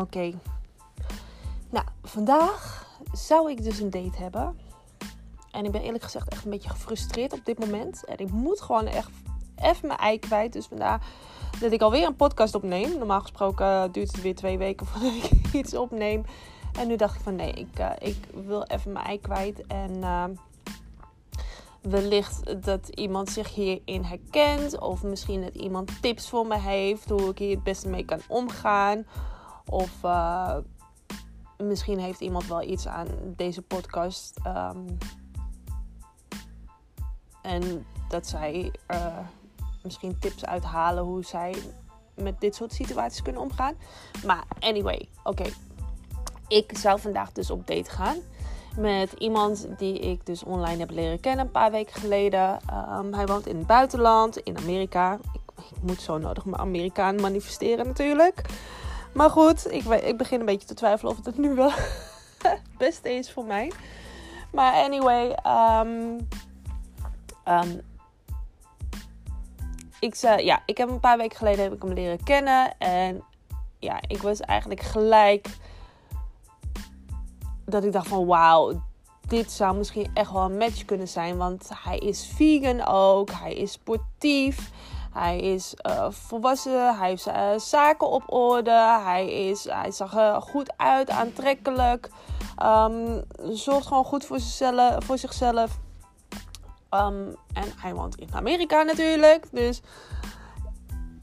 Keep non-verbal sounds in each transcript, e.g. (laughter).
Oké. Nou, vandaag zou ik dus een date hebben. En ik ben eerlijk gezegd echt een beetje gefrustreerd op dit moment. En ik moet gewoon echt even mijn ei kwijt. Dus vandaar dat ik alweer een podcast opneem. Normaal gesproken duurt het weer twee weken (laughs) voordat ik iets opneem. En nu dacht ik van nee, ik, uh, ik wil even mijn ei kwijt. En uh, wellicht dat iemand zich hierin herkent. Of misschien dat iemand tips voor me heeft. Hoe ik hier het beste mee kan omgaan. Of uh, misschien heeft iemand wel iets aan deze podcast. Um, en dat zij uh, misschien tips uithalen hoe zij met dit soort situaties kunnen omgaan. Maar anyway, oké. Ik zou vandaag dus op date gaan met iemand die ik dus online heb leren kennen een paar weken geleden. Um, hij woont in het buitenland, in Amerika. Ik, ik moet zo nodig mijn Amerikaan manifesteren natuurlijk. Maar goed, ik, ik begin een beetje te twijfelen of het nu wel (laughs) het beste is voor mij. Maar anyway, um, um, ik, zei, ja, ik heb een paar weken geleden heb ik hem leren kennen. En ja, ik was eigenlijk gelijk dat ik dacht van wauw, dit zou misschien echt wel een match kunnen zijn. Want hij is vegan ook, hij is sportief. Hij is uh, volwassen, hij heeft uh, zaken op orde, hij, is, hij zag er goed uit, aantrekkelijk. Um, zorgt gewoon goed voor zichzelf. Voor zichzelf. Um, en hij woont in Amerika natuurlijk. Dus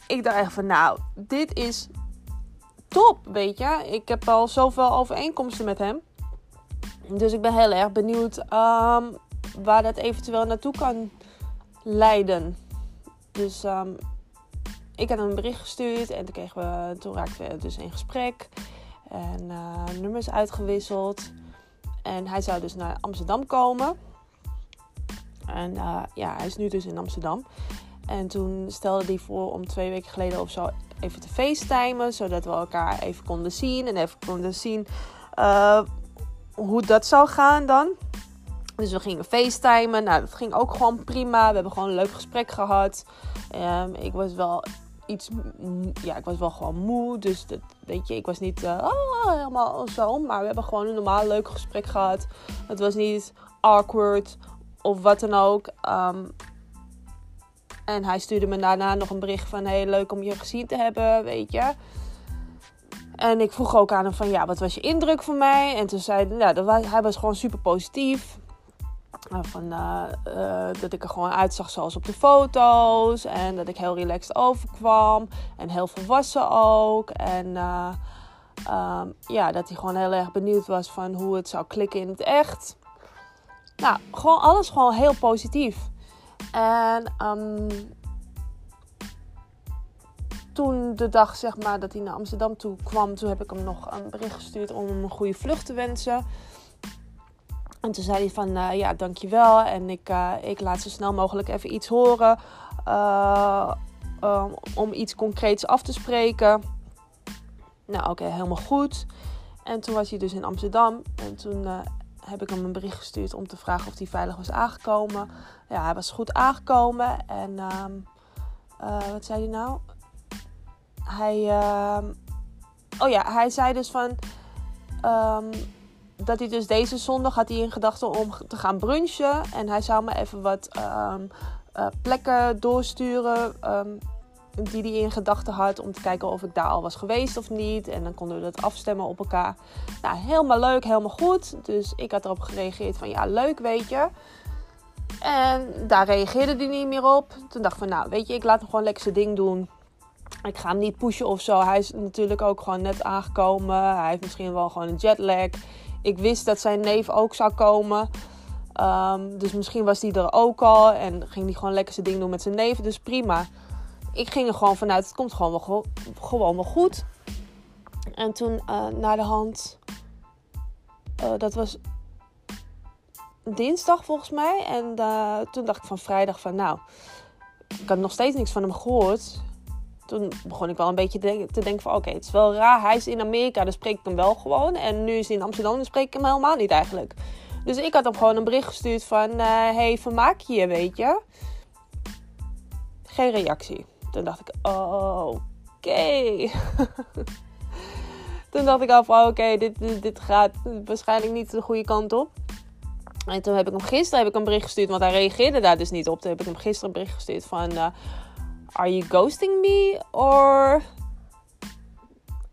ik dacht echt van nou, dit is top, weet je. Ik heb al zoveel overeenkomsten met hem. Dus ik ben heel erg benieuwd um, waar dat eventueel naartoe kan leiden. Dus um, ik had hem een bericht gestuurd en toen, kregen we, toen raakten we dus in gesprek. En uh, nummers uitgewisseld. En hij zou dus naar Amsterdam komen. En uh, ja, hij is nu dus in Amsterdam. En toen stelde hij voor om twee weken geleden of zo even te facetimen. Zodat we elkaar even konden zien. En even konden zien uh, hoe dat zou gaan dan. Dus we gingen facetimen. Nou, dat ging ook gewoon prima. We hebben gewoon een leuk gesprek gehad. Um, ik was wel iets... Ja, ik was wel gewoon moe. Dus dat, weet je, ik was niet uh, oh, helemaal zo. Maar we hebben gewoon een normaal leuk gesprek gehad. Het was niet awkward of wat dan ook. Um, en hij stuurde me daarna nog een bericht van... Hey, leuk om je gezien te hebben, weet je. En ik vroeg ook aan hem van, ja, wat was je indruk van mij? En toen zei hij, nou, hij was gewoon super positief. Van, uh, uh, dat ik er gewoon uitzag zoals op de foto's. En dat ik heel relaxed overkwam. En heel volwassen ook. En uh, um, ja, dat hij gewoon heel erg benieuwd was van hoe het zou klikken in het echt. Nou, gewoon alles gewoon heel positief. En um, toen de dag zeg maar, dat hij naar Amsterdam toe kwam, toen heb ik hem nog een bericht gestuurd om hem een goede vlucht te wensen. En toen zei hij van, uh, ja, dankjewel. En ik, uh, ik laat zo snel mogelijk even iets horen. Uh, om iets concreets af te spreken. Nou, oké, helemaal goed. En toen was hij dus in Amsterdam. En toen heb ik hem een bericht gestuurd om te vragen of hij veilig was aangekomen. Ja, hij was goed aangekomen. En um, wat zei hij nou? Hij, uh, oh ja, hij zei dus van um, dat hij dus deze zondag had hij in gedachten om te gaan brunchen en hij zou me even wat um, uh, plekken doorsturen um, die hij in gedachten had om te kijken of ik daar al was geweest of niet en dan konden we dat afstemmen op elkaar. Nou, helemaal leuk, helemaal goed. Dus ik had erop gereageerd van ja, leuk, weet je. En daar reageerde hij niet meer op. Toen dacht ik van nou, weet je, ik laat hem gewoon lekker zijn ding doen. Ik ga hem niet pushen of zo. Hij is natuurlijk ook gewoon net aangekomen. Hij heeft misschien wel gewoon een jetlag. Ik wist dat zijn neef ook zou komen. Um, dus misschien was hij er ook al. En ging hij gewoon lekker zijn ding doen met zijn neef. Dus prima. Ik ging er gewoon vanuit. Het komt gewoon wel, gewoon wel goed. En toen uh, naar de hand. Uh, dat was dinsdag volgens mij. En uh, toen dacht ik van vrijdag van nou. Ik had nog steeds niks van hem gehoord toen begon ik wel een beetje te denken van... oké, het is wel raar. Hij is in Amerika, dan spreek ik hem wel gewoon. En nu is hij in Amsterdam, dan spreek ik hem helemaal niet eigenlijk. Dus ik had hem gewoon een bericht gestuurd van... Uh, hey, vermaak je je, weet je? Geen reactie. Toen dacht ik, oh, oké. (laughs) Toen dacht ik al van oké, dit, dit, gaat waarschijnlijk niet de goede kant op. En toen heb ik hem gisteren heb ik een bericht gestuurd, want hij reageerde daar dus niet op. Toen heb ik hem gisteren een bericht gestuurd van... Uh, Are you ghosting me? Or...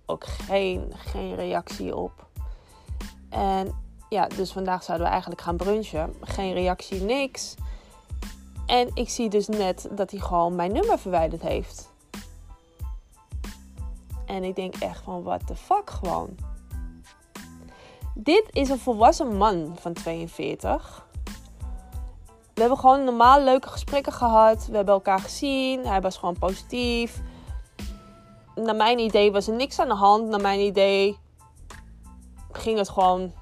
Ook geen, geen reactie op. En ja, dus vandaag zouden we eigenlijk gaan brunchen. Geen reactie, niks. En ik zie dus net dat hij gewoon mijn nummer verwijderd heeft. En ik denk echt van, what the fuck gewoon. Dit is een volwassen man van 42. We hebben gewoon normaal leuke gesprekken gehad. We hebben elkaar gezien. Hij was gewoon positief. Naar mijn idee was er niks aan de hand. Naar mijn idee ging het gewoon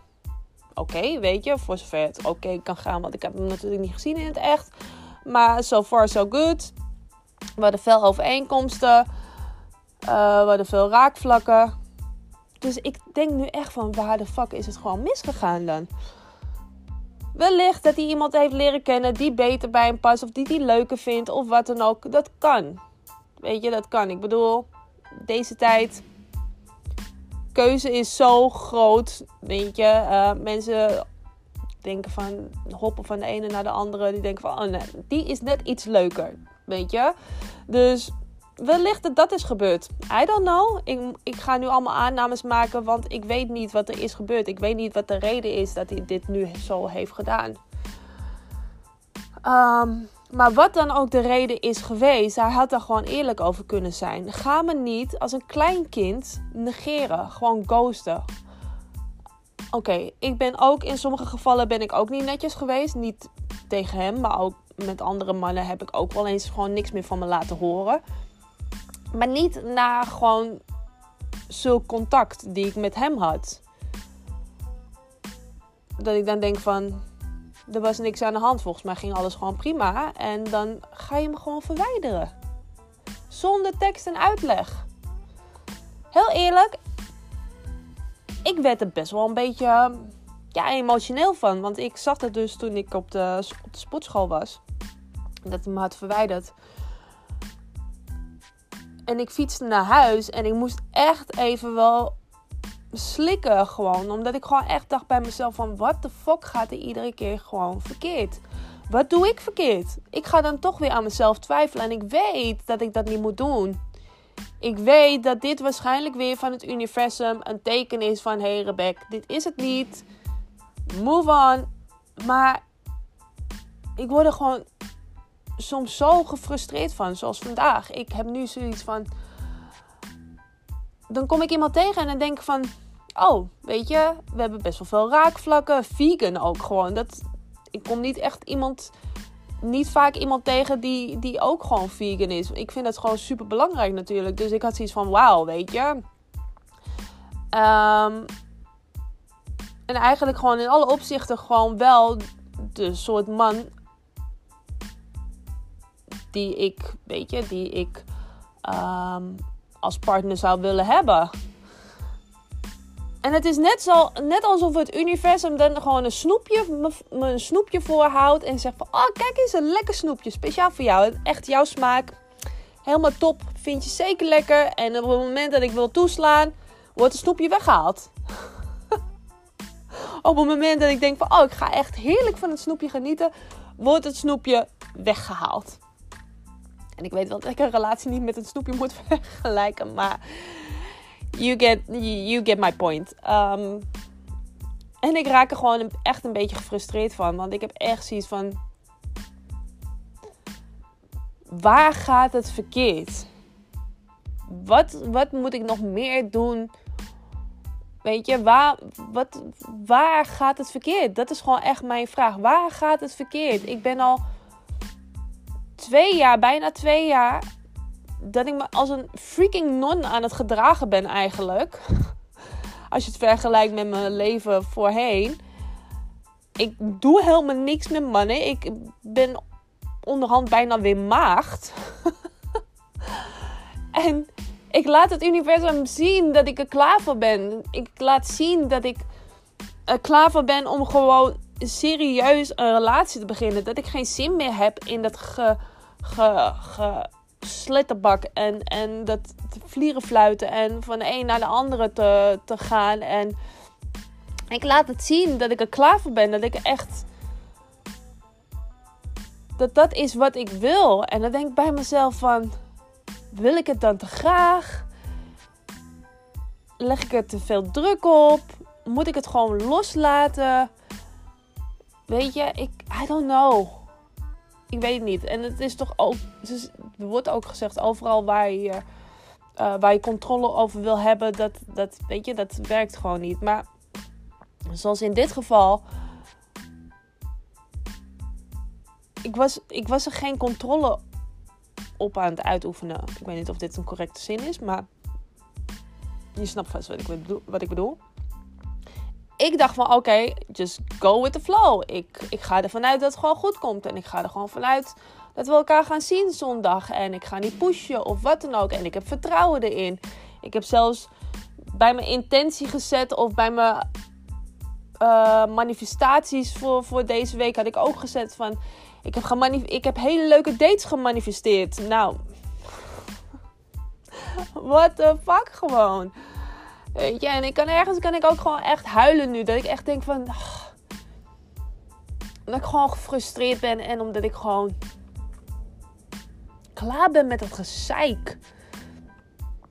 oké, weet je. Voor zover het oké kan gaan. Want ik heb hem natuurlijk niet gezien in het echt. Maar so far so good. We hadden veel overeenkomsten. Uh, we hadden veel raakvlakken. Dus ik denk nu echt van waar de fuck is het gewoon misgegaan dan? Wellicht dat hij iemand heeft leren kennen die beter bij hem past. Of die hij leuker vindt. Of wat dan ook. Dat kan. Weet je, dat kan. Ik bedoel, deze tijd. Keuze is zo groot. Weet je, uh, mensen denken van hoppen van de ene naar de andere. Die denken van, oh nee, die is net iets leuker. Weet je? Dus wellicht dat dat is gebeurd. I don't know. Ik, ik ga nu allemaal aannames maken, want ik weet niet wat er is gebeurd. Ik weet niet wat de reden is dat hij dit nu zo heeft gedaan. Ehm, maar wat dan ook de reden is geweest, hij had daar gewoon eerlijk over kunnen zijn. Ga me niet als een klein kind negeren, gewoon ghosten. Oké, ik ben ook in sommige gevallen ben ik ook niet netjes geweest. Niet tegen hem, maar ook met andere mannen heb ik ook wel eens gewoon niks meer van me laten horen. Maar niet na gewoon zulk contact die ik met hem had. Dat ik dan denk van, er was niks aan de hand. Volgens mij ging alles gewoon prima. En dan ga je hem gewoon verwijderen. Zonder tekst en uitleg. Heel eerlijk, ik werd er best wel een beetje ja, emotioneel van. Want ik zag het dus toen ik op de, op de sportschool was. Dat hij me had verwijderd. En ik fietste naar huis en ik moest echt even wel slikken gewoon. Omdat ik gewoon echt dacht bij mezelf van... Wat de fuck gaat er iedere keer gewoon verkeerd? Wat doe ik verkeerd? Ik ga dan toch weer aan mezelf twijfelen. En ik weet dat ik dat niet moet doen. Ik weet dat dit waarschijnlijk weer van het universum een teken is van... Hé Rebecca, dit is het niet. Move on. Maar ik word er gewoon soms zo gefrustreerd van, zoals vandaag. Ik heb nu zoiets van. Dan kom ik iemand tegen en dan denk ik van. Oh, weet je, we hebben best wel veel raakvlakken. Vegan ook gewoon. Dat, ik kom niet echt iemand. Niet vaak iemand tegen die, die ook gewoon vegan is. Ik vind dat gewoon super belangrijk natuurlijk. Dus ik had zoiets van: wauw, weet je. Um, en eigenlijk gewoon in alle opzichten gewoon wel de soort man die ik, weet je, die ik ehm, als partner zou willen hebben. En het is net, zo, net alsof het universum dan gewoon een snoepje, me snoepje voorhoudt. En zegt van, oh kijk eens, een lekker snoepje. Speciaal voor jou. Echt jouw smaak. Helemaal top. Vind je zeker lekker. En op het moment dat ik wil toeslaan, wordt het snoepje weggehaald. (laughs) op het moment dat ik denk van, oh ik ga echt heerlijk van het snoepje genieten, wordt het snoepje weggehaald. En ik weet wel dat ik een relatie niet met een snoepje moet (laughs) vergelijken. Maar you get, you get my point. Um, en ik raak er gewoon echt een beetje gefrustreerd van. Want ik heb echt zoiets van... Waar gaat het verkeerd? Wat, wat moet ik nog meer doen? Weet je, waar, wat, waar gaat het verkeerd? Dat is gewoon echt mijn vraag. Waar gaat het verkeerd? Ik ben al twee jaar, bijna twee jaar, dat ik me als een freaking non aan het gedragen ben eigenlijk. (laughs) Als je het vergelijkt met mijn leven voorheen. Ik doe helemaal niks met mannen. Ik ben onderhand bijna weer maagd. (laughs) en ik laat het universum zien dat ik er klaar voor ben. Ik laat zien dat ik er klaar voor ben om gewoon serieus een relatie te beginnen. Dat ik geen zin meer heb in dat ge, ge, en, en dat vliegen fluiten en van de een naar de andere te, te gaan. En ik laat het zien dat ik er klaar voor ben. Dat ik echt. Dat dat is wat ik wil. En dan denk ik bij mezelf van. Wil ik het dan te graag? Leg ik er te veel druk op? Moet ik het gewoon loslaten? Weet je, ik. I don't know. Ik weet het niet. En het is toch ook. Er wordt ook gezegd, overal waar je. Uh, waar je controle over wil hebben, dat, dat, weet je, dat werkt gewoon niet. Maar zoals in dit geval. Ik was, ik was er geen controle op aan het uitoefenen. Ik weet niet of dit een correcte zin is, maar je snapt vast wat ik bedoel. Wat ik, bedoel. Ik dacht van oké, just go with the flow. Ik, ik ga ervan uit dat het gewoon goed komt. En ik ga er gewoon vanuit dat we elkaar gaan zien zondag. En ik ga niet pushen of wat dan ook. En ik heb vertrouwen erin. Ik heb zelfs bij mijn intentie gezet of bij mijn uh, manifestaties voor, voor deze week had ik ook gezet van... Ik heb, ik heb hele leuke dates gemanifesteerd. Nou, (laughs) what the fuck gewoon. Weet je, en ik kan ergens kan ik ook gewoon echt huilen nu. Dat ik echt denk van... Oh, dat ik gewoon gefrustreerd ben en omdat ik gewoon klaar ben met het gezeik.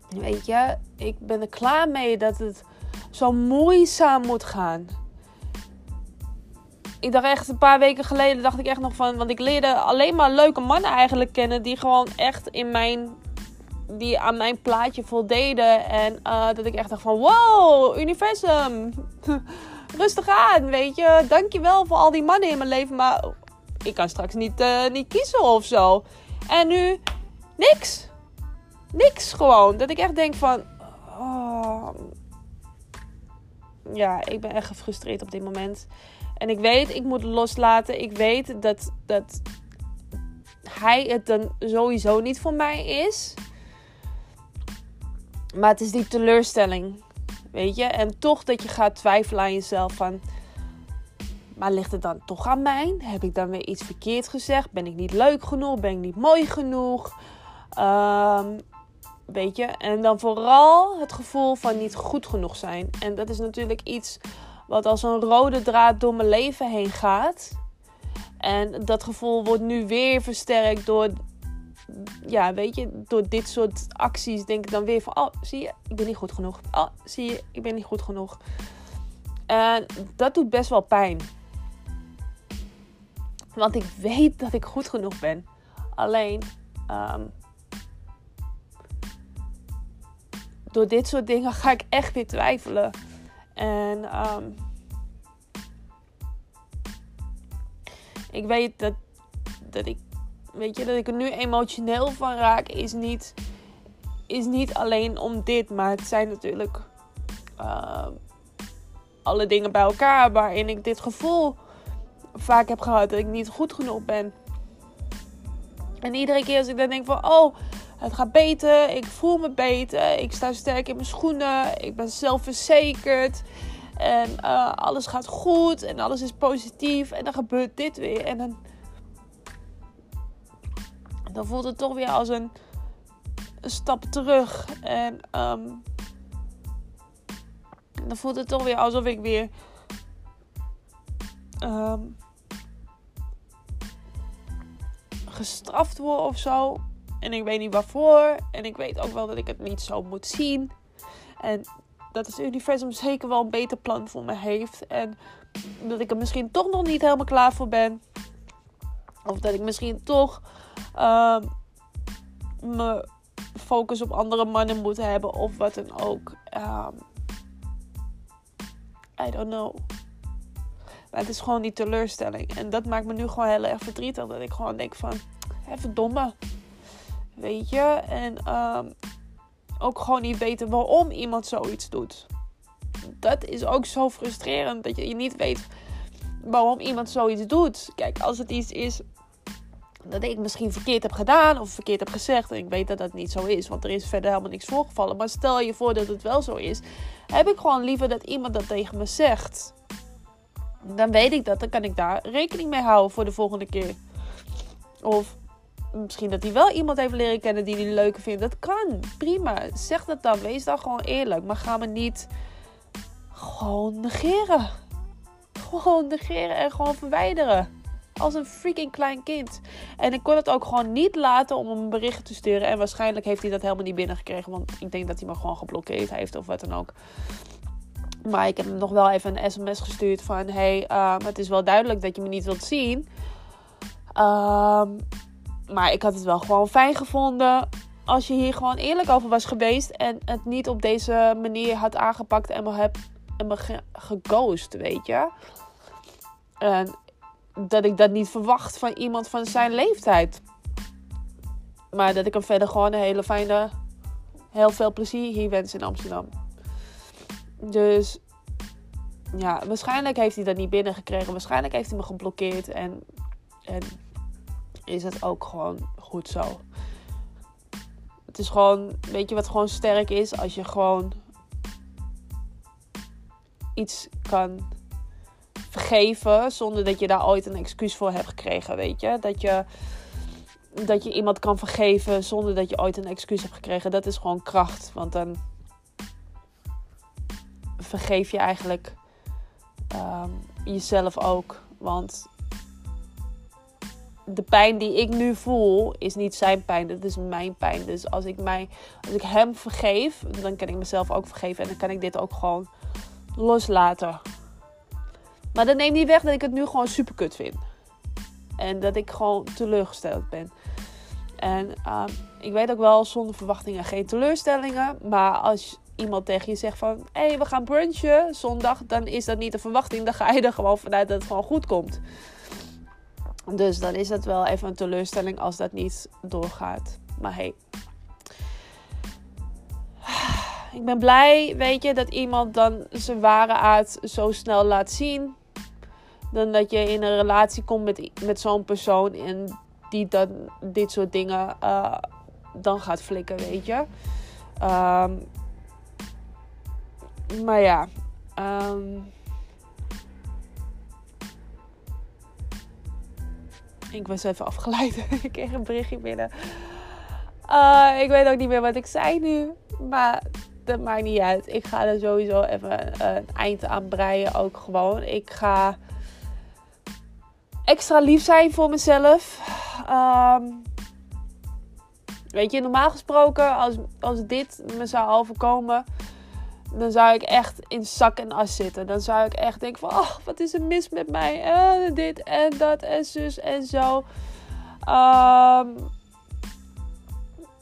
Weet je, ik ben er klaar mee dat het zo moeizaam moet gaan ik dacht echt een paar weken geleden dacht ik echt nog van. Want ik leerde alleen maar leuke mannen eigenlijk kennen. Die gewoon echt in mijn. Die aan mijn plaatje voldeden. En uh, dat ik echt dacht van wow, universum. (laughs) Rustig aan, weet je. Dankjewel voor al die mannen in mijn leven. Maar ik kan straks niet, uh, niet kiezen of zo. En nu niks. Niks gewoon. Dat ik echt denk van. Oh. Ja, ik ben echt gefrustreerd op dit moment. En ik weet, ik moet loslaten. Ik weet dat, dat hij het dan sowieso niet voor mij is. Maar het is die teleurstelling. Weet je? En toch dat je gaat twijfelen aan jezelf van... Maar ligt het dan toch aan mij? Heb ik dan weer iets verkeerd gezegd? Ben ik niet leuk genoeg? Ben ik niet mooi genoeg? Um, weet je? En dan vooral het gevoel van niet goed genoeg zijn. En dat is natuurlijk iets wat als een rode draad door mijn leven heen gaat. En dat gevoel wordt nu weer versterkt door, ja, weet je, door dit soort acties. Denk ik dan weer van, oh, zie je, ik ben niet goed genoeg. Oh, zie je, ik ben niet goed genoeg. En dat doet best wel pijn. Want ik weet dat ik goed genoeg ben. Alleen, um, door dit soort dingen ga ik echt weer twijfelen. En um, ik weet dat, dat ik, weet je, dat ik er nu emotioneel van raak, is niet, is niet alleen om dit, maar het zijn natuurlijk uh, alle dingen bij elkaar waarin ik dit gevoel vaak heb gehad dat ik niet goed genoeg ben. En iedere keer als ik dan denk van, oh, het gaat beter, ik voel me beter, ik sta sterk in mijn schoenen, ik ben zelfverzekerd. En uh, alles gaat goed en alles is positief. En dan gebeurt dit weer. En dan, dan voelt het toch weer als een, een stap terug. En um, dan voelt het toch weer alsof ik weer um, gestraft word of zo. En ik weet niet waarvoor. En ik weet ook wel dat ik het niet zo moet zien. En dat het universum zeker wel een beter plan voor me heeft. En dat ik er misschien toch nog niet helemaal klaar voor ben. Of dat ik misschien toch uh, me focus op andere mannen moet hebben. Of wat dan ook. Um, I don't know. Maar het is gewoon die teleurstelling. En dat maakt me nu gewoon heel erg verdrietig. Dat ik gewoon denk van... Even domme. Weet je? En um, ook gewoon niet weten waarom iemand zoiets doet. Dat is ook zo frustrerend dat je niet weet waarom iemand zoiets doet. Kijk, als het iets is dat ik misschien verkeerd heb gedaan of verkeerd heb gezegd. En ik weet dat dat niet zo is, want er is verder helemaal niks voorgevallen. Maar stel je voor dat het wel zo is. Heb ik gewoon liever dat iemand dat tegen me zegt. Dan weet ik dat, dan kan ik daar rekening mee houden voor de volgende keer. Of misschien dat hij wel iemand heeft leren kennen die hij leuk vindt. Dat kan. Prima. Zeg dat dan. Wees dan gewoon eerlijk. Maar ga me niet gewoon negeren. Gewoon negeren en gewoon verwijderen. Als een freaking klein kind. En ik kon het ook gewoon niet laten om hem een bericht te sturen. En waarschijnlijk heeft hij dat helemaal niet binnengekregen. Want ik denk dat hij me gewoon geblokkeerd heeft of wat dan ook. Maar ik heb hem nog wel even een sms gestuurd van... Hey, um, het is wel duidelijk dat je me niet wilt zien. Um, maar ik had het wel gewoon fijn gevonden als je hier gewoon eerlijk over was geweest. En het niet op deze manier had aangepakt en me, heb, en me weet je. En dat ik dat niet verwacht van iemand van zijn leeftijd. Maar dat ik hem verder gewoon een hele fijne, heel veel plezier hier wens in Amsterdam. Dus ja, waarschijnlijk heeft hij dat niet binnengekregen. Waarschijnlijk heeft hij me geblokkeerd. En, en is het ook gewoon goed zo. Het is gewoon, weet je wat gewoon sterk is? Als je gewoon iets kan vergeven zonder dat je daar ooit een excuus voor hebt gekregen, weet je? Dat je, dat je iemand kan vergeven zonder dat je ooit een excuus hebt gekregen. Dat is gewoon kracht, want dan vergeef je eigenlijk um, jezelf ook. Want de pijn die ik nu voel is niet zijn pijn, dat is mijn pijn. Dus als ik, mij, als ik hem vergeef, dan kan ik mezelf ook vergeven en dan kan ik dit ook gewoon loslaten. Maar dat neemt niet weg dat ik het nu gewoon super kut vind. En dat ik gewoon teleurgesteld ben. En uh, ik weet ook wel, zonder verwachtingen geen teleurstellingen. Maar als iemand tegen je zegt van... Hé, hey, we gaan brunchen zondag. Dan is dat niet een verwachting. Dan ga je er gewoon vanuit dat het gewoon goed komt. Dus dan is het wel even een teleurstelling als dat niet doorgaat. Maar hey. Ik ben blij, weet je, dat iemand dan zijn ware aard zo snel laat zien. Dan dat je in een relatie komt met, met zo'n persoon en die dan dit soort dingen uh, dan gaat flikken, weet je. Um, maar ja. Um, Ik was even afgeleid. (laughs) ik kreeg een berichtje binnen. Uh, ik weet ook niet meer wat ik zei nu. Maar dat maakt niet uit. Ik ga er sowieso even een eind aan breien. Ook gewoon. Ik ga extra lief zijn voor mezelf. Um, weet je, normaal gesproken, als, als dit me zou overkomen dan zou ik echt in zak en as zitten. Dan zou ik echt denken van, oh, wat is er mis met mij? Uh, dit en dat en zus en zo. Um,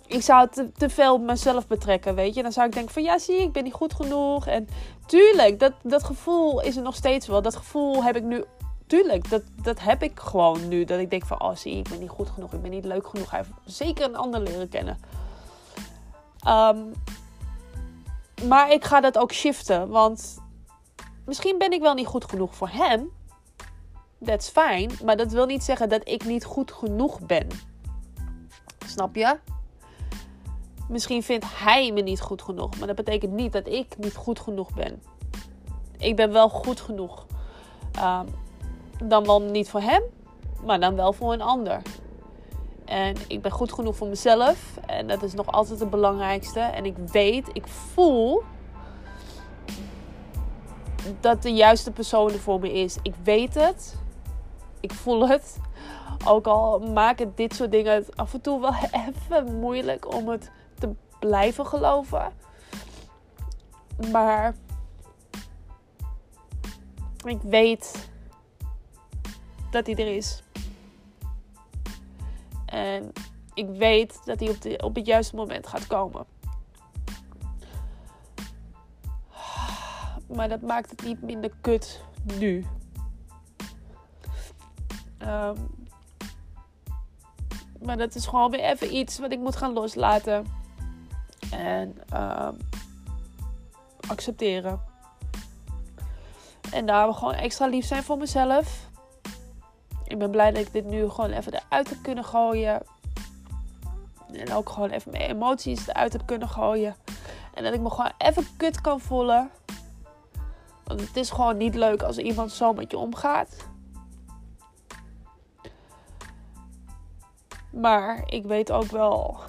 ik zou te, te veel mezelf betrekken, weet je. Dan zou ik denken van, ja, zie ik ben niet goed genoeg. En tuurlijk, dat, dat gevoel is er nog steeds wel. Dat gevoel heb ik nu, tuurlijk, dat, dat heb ik gewoon nu. Dat ik denk van, oh, zie ik ben niet goed genoeg. Ik ben niet leuk genoeg. Hij heeft zeker een ander leren kennen. Um, maar ik ga dat ook shiften. Want misschien ben ik wel niet goed genoeg voor hem. That's fine. Maar dat wil niet zeggen dat ik niet goed genoeg ben. Snap je? Misschien vindt hij me niet goed genoeg. Maar dat betekent niet dat ik niet goed genoeg ben. Ik ben wel goed genoeg. Um, dan wel niet voor hem, maar dan wel voor een ander. En ik ben goed genoeg voor mezelf. En dat is nog altijd het belangrijkste. En ik weet, ik voel dat de juiste persoon er voor me is. Ik weet het. Ik voel het. Ook al maken dit soort dingen af en toe wel (laughs) even moeilijk om het te blijven geloven. Maar ik weet dat hij er is. En ik weet dat hij op, de, op het juiste moment gaat komen. Maar dat maakt het niet minder kut nu. Um, maar dat is gewoon weer even iets wat ik moet gaan loslaten. En um, accepteren. En daar gewoon extra lief zijn voor mezelf. Ik ben blij dat ik dit nu gewoon even eruit heb kunnen gooien. En ook gewoon even mijn emoties eruit heb kunnen gooien. En dat ik me gewoon even kut kan voelen. Want het is gewoon niet leuk als iemand zo met je omgaat. Maar ik weet ook wel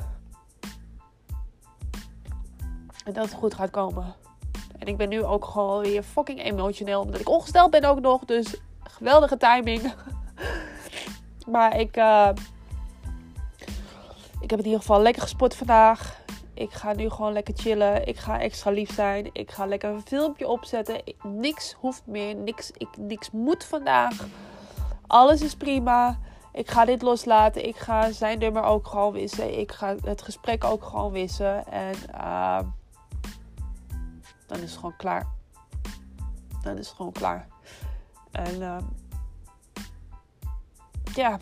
dat het goed gaat komen. En ik ben nu ook gewoon weer fucking emotioneel. Omdat ik ongesteld ben ook nog. Dus geweldige timing. (laughs) maar ik, uh, ik heb in ieder geval lekker gesport vandaag. Ik ga nu gewoon lekker chillen. Ik ga extra lief zijn. Ik ga lekker een filmpje opzetten. niks hoeft meer. Niks, ik, niks moet vandaag. Alles is prima. Ik ga dit loslaten. Ik ga zijn nummer ook gewoon wissen. Ik ga het gesprek ook gewoon wissen. En uh, dan is het gewoon klaar. Dan is het gewoon klaar. En uh, ja,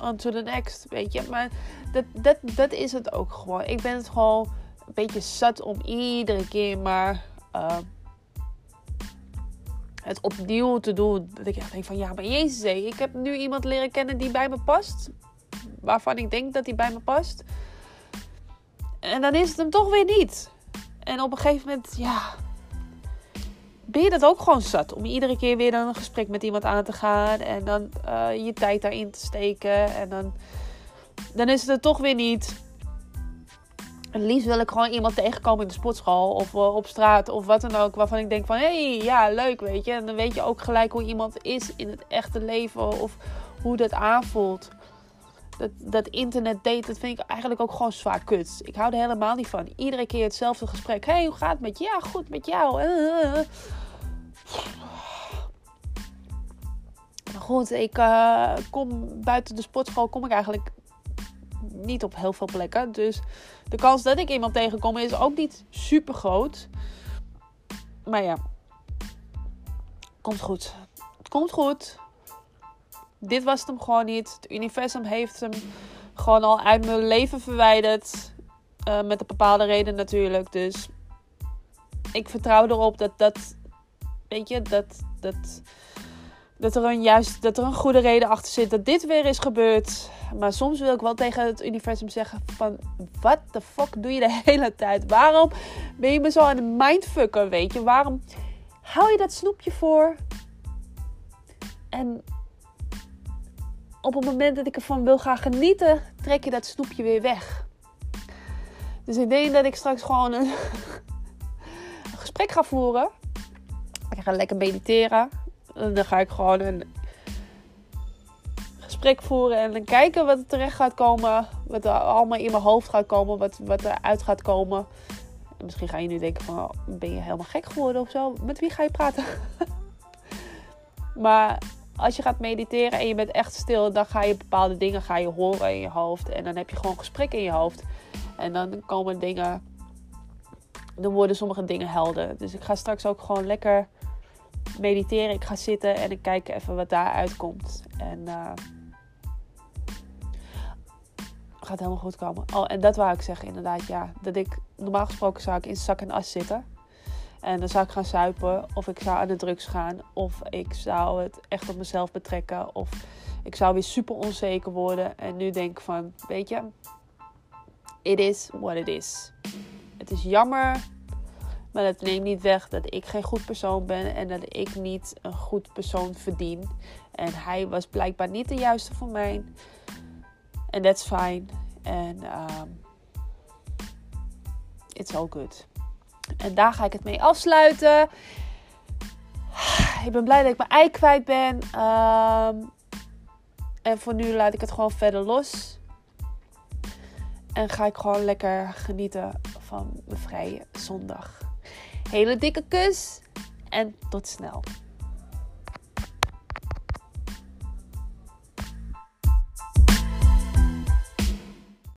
on to the next, weet je. Maar dat, dat, dat is het ook gewoon. Ik ben het gewoon een beetje zat om iedere keer maar uh, het opnieuw te doen. Dat ik denk van, ja, maar jezus, ik heb nu iemand leren kennen die bij me past. Waarvan ik denk dat hij bij me past. En dan is het hem toch weer niet. En op een gegeven moment, ja, ben je dat ook gewoon zat. Om iedere keer weer dan een gesprek met iemand aan te gaan. En dan uh, je tijd daarin te steken. En dan, dan is het er toch weer niet. Het liefst wil ik gewoon iemand tegenkomen in de sportschool of uh, op straat of wat dan ook. Waarvan ik denk van, hey, ja, leuk, weet je. En dan weet je ook gelijk hoe iemand is in het echte leven of hoe dat aanvoelt dat, dat internet date, dat vind ik eigenlijk ook gewoon zwaar kut. Ik hou er helemaal niet van. Iedere keer hetzelfde gesprek. hey, hoe gaat het met jou? Ja, goed met jou. Maar goed, ik uh, kom buiten de sportschool kom ik eigenlijk niet op heel veel plekken. Dus de kans dat ik iemand tegenkom is ook niet super groot. Maar ja, komt goed. Het komt goed dit was het hem gewoon niet. Het universum heeft hem gewoon al uit mijn leven verwijderd. Uh, met een bepaalde reden natuurlijk. Dus ik vertrouw erop dat dat. Weet je, dat. dat dat er, een juist, dat er een goede reden achter zit dat dit weer is gebeurd. Maar soms wil ik wel tegen het universum zeggen van... Wat de fuck doe je de (laughs) hele tijd? Waarom ben je me zo aan de mindfucker, weet je? Waarom hou je dat snoepje voor? En op het moment dat ik ervan wil gaan genieten, trek je dat snoepje weer weg. Dus ik denk dat ik straks gewoon een (laughs) gesprek ga voeren. Ga lekker mediteren. En dan ga ik gewoon een gesprek voeren en dan kijken wat er terecht gaat komen. Wat er allemaal in mijn hoofd gaat komen. Wat, wat er uit gaat komen. En misschien ga je nu denken van, ben je helemaal gek geworden of zo? Met wie ga je praten? (laughs) maar als je gaat mediteren en je bent echt stil, dan ga je bepaalde dingen ga je horen in je hoofd. En dan heb je gewoon gesprek in je hoofd. En dan komen dingen, dan worden sommige dingen helder. Dus ik ga straks ook gewoon lekker mediteren. Ik ga zitten en ik kijk even wat daar uitkomt. En uh, gaat helemaal goed komen. Oh, en dat wou ik zeggen inderdaad, ja. Dat ik, normaal gesproken zou ik in zak en as zitten. En dan zou ik gaan suipen, of ik zou aan de drugs gaan, of ik zou het echt op mezelf betrekken, of ik zou weer super onzeker worden. En nu denk ik van, weet je, it is what it is. Het is jammer, maar dat neemt niet weg dat ik geen goed persoon ben en dat ik niet een goed persoon verdien. En hij was blijkbaar niet de juiste voor mij. En that's fine. En um, it's all good. En daar ga ik het mee afsluiten. Ik ben blij dat ik mijn ei kwijt ben. Ehm, en voor nu laat ik het gewoon verder los. En ga ik gewoon lekker genieten van mijn vrije zondag. Hele dikke kus en tot snel.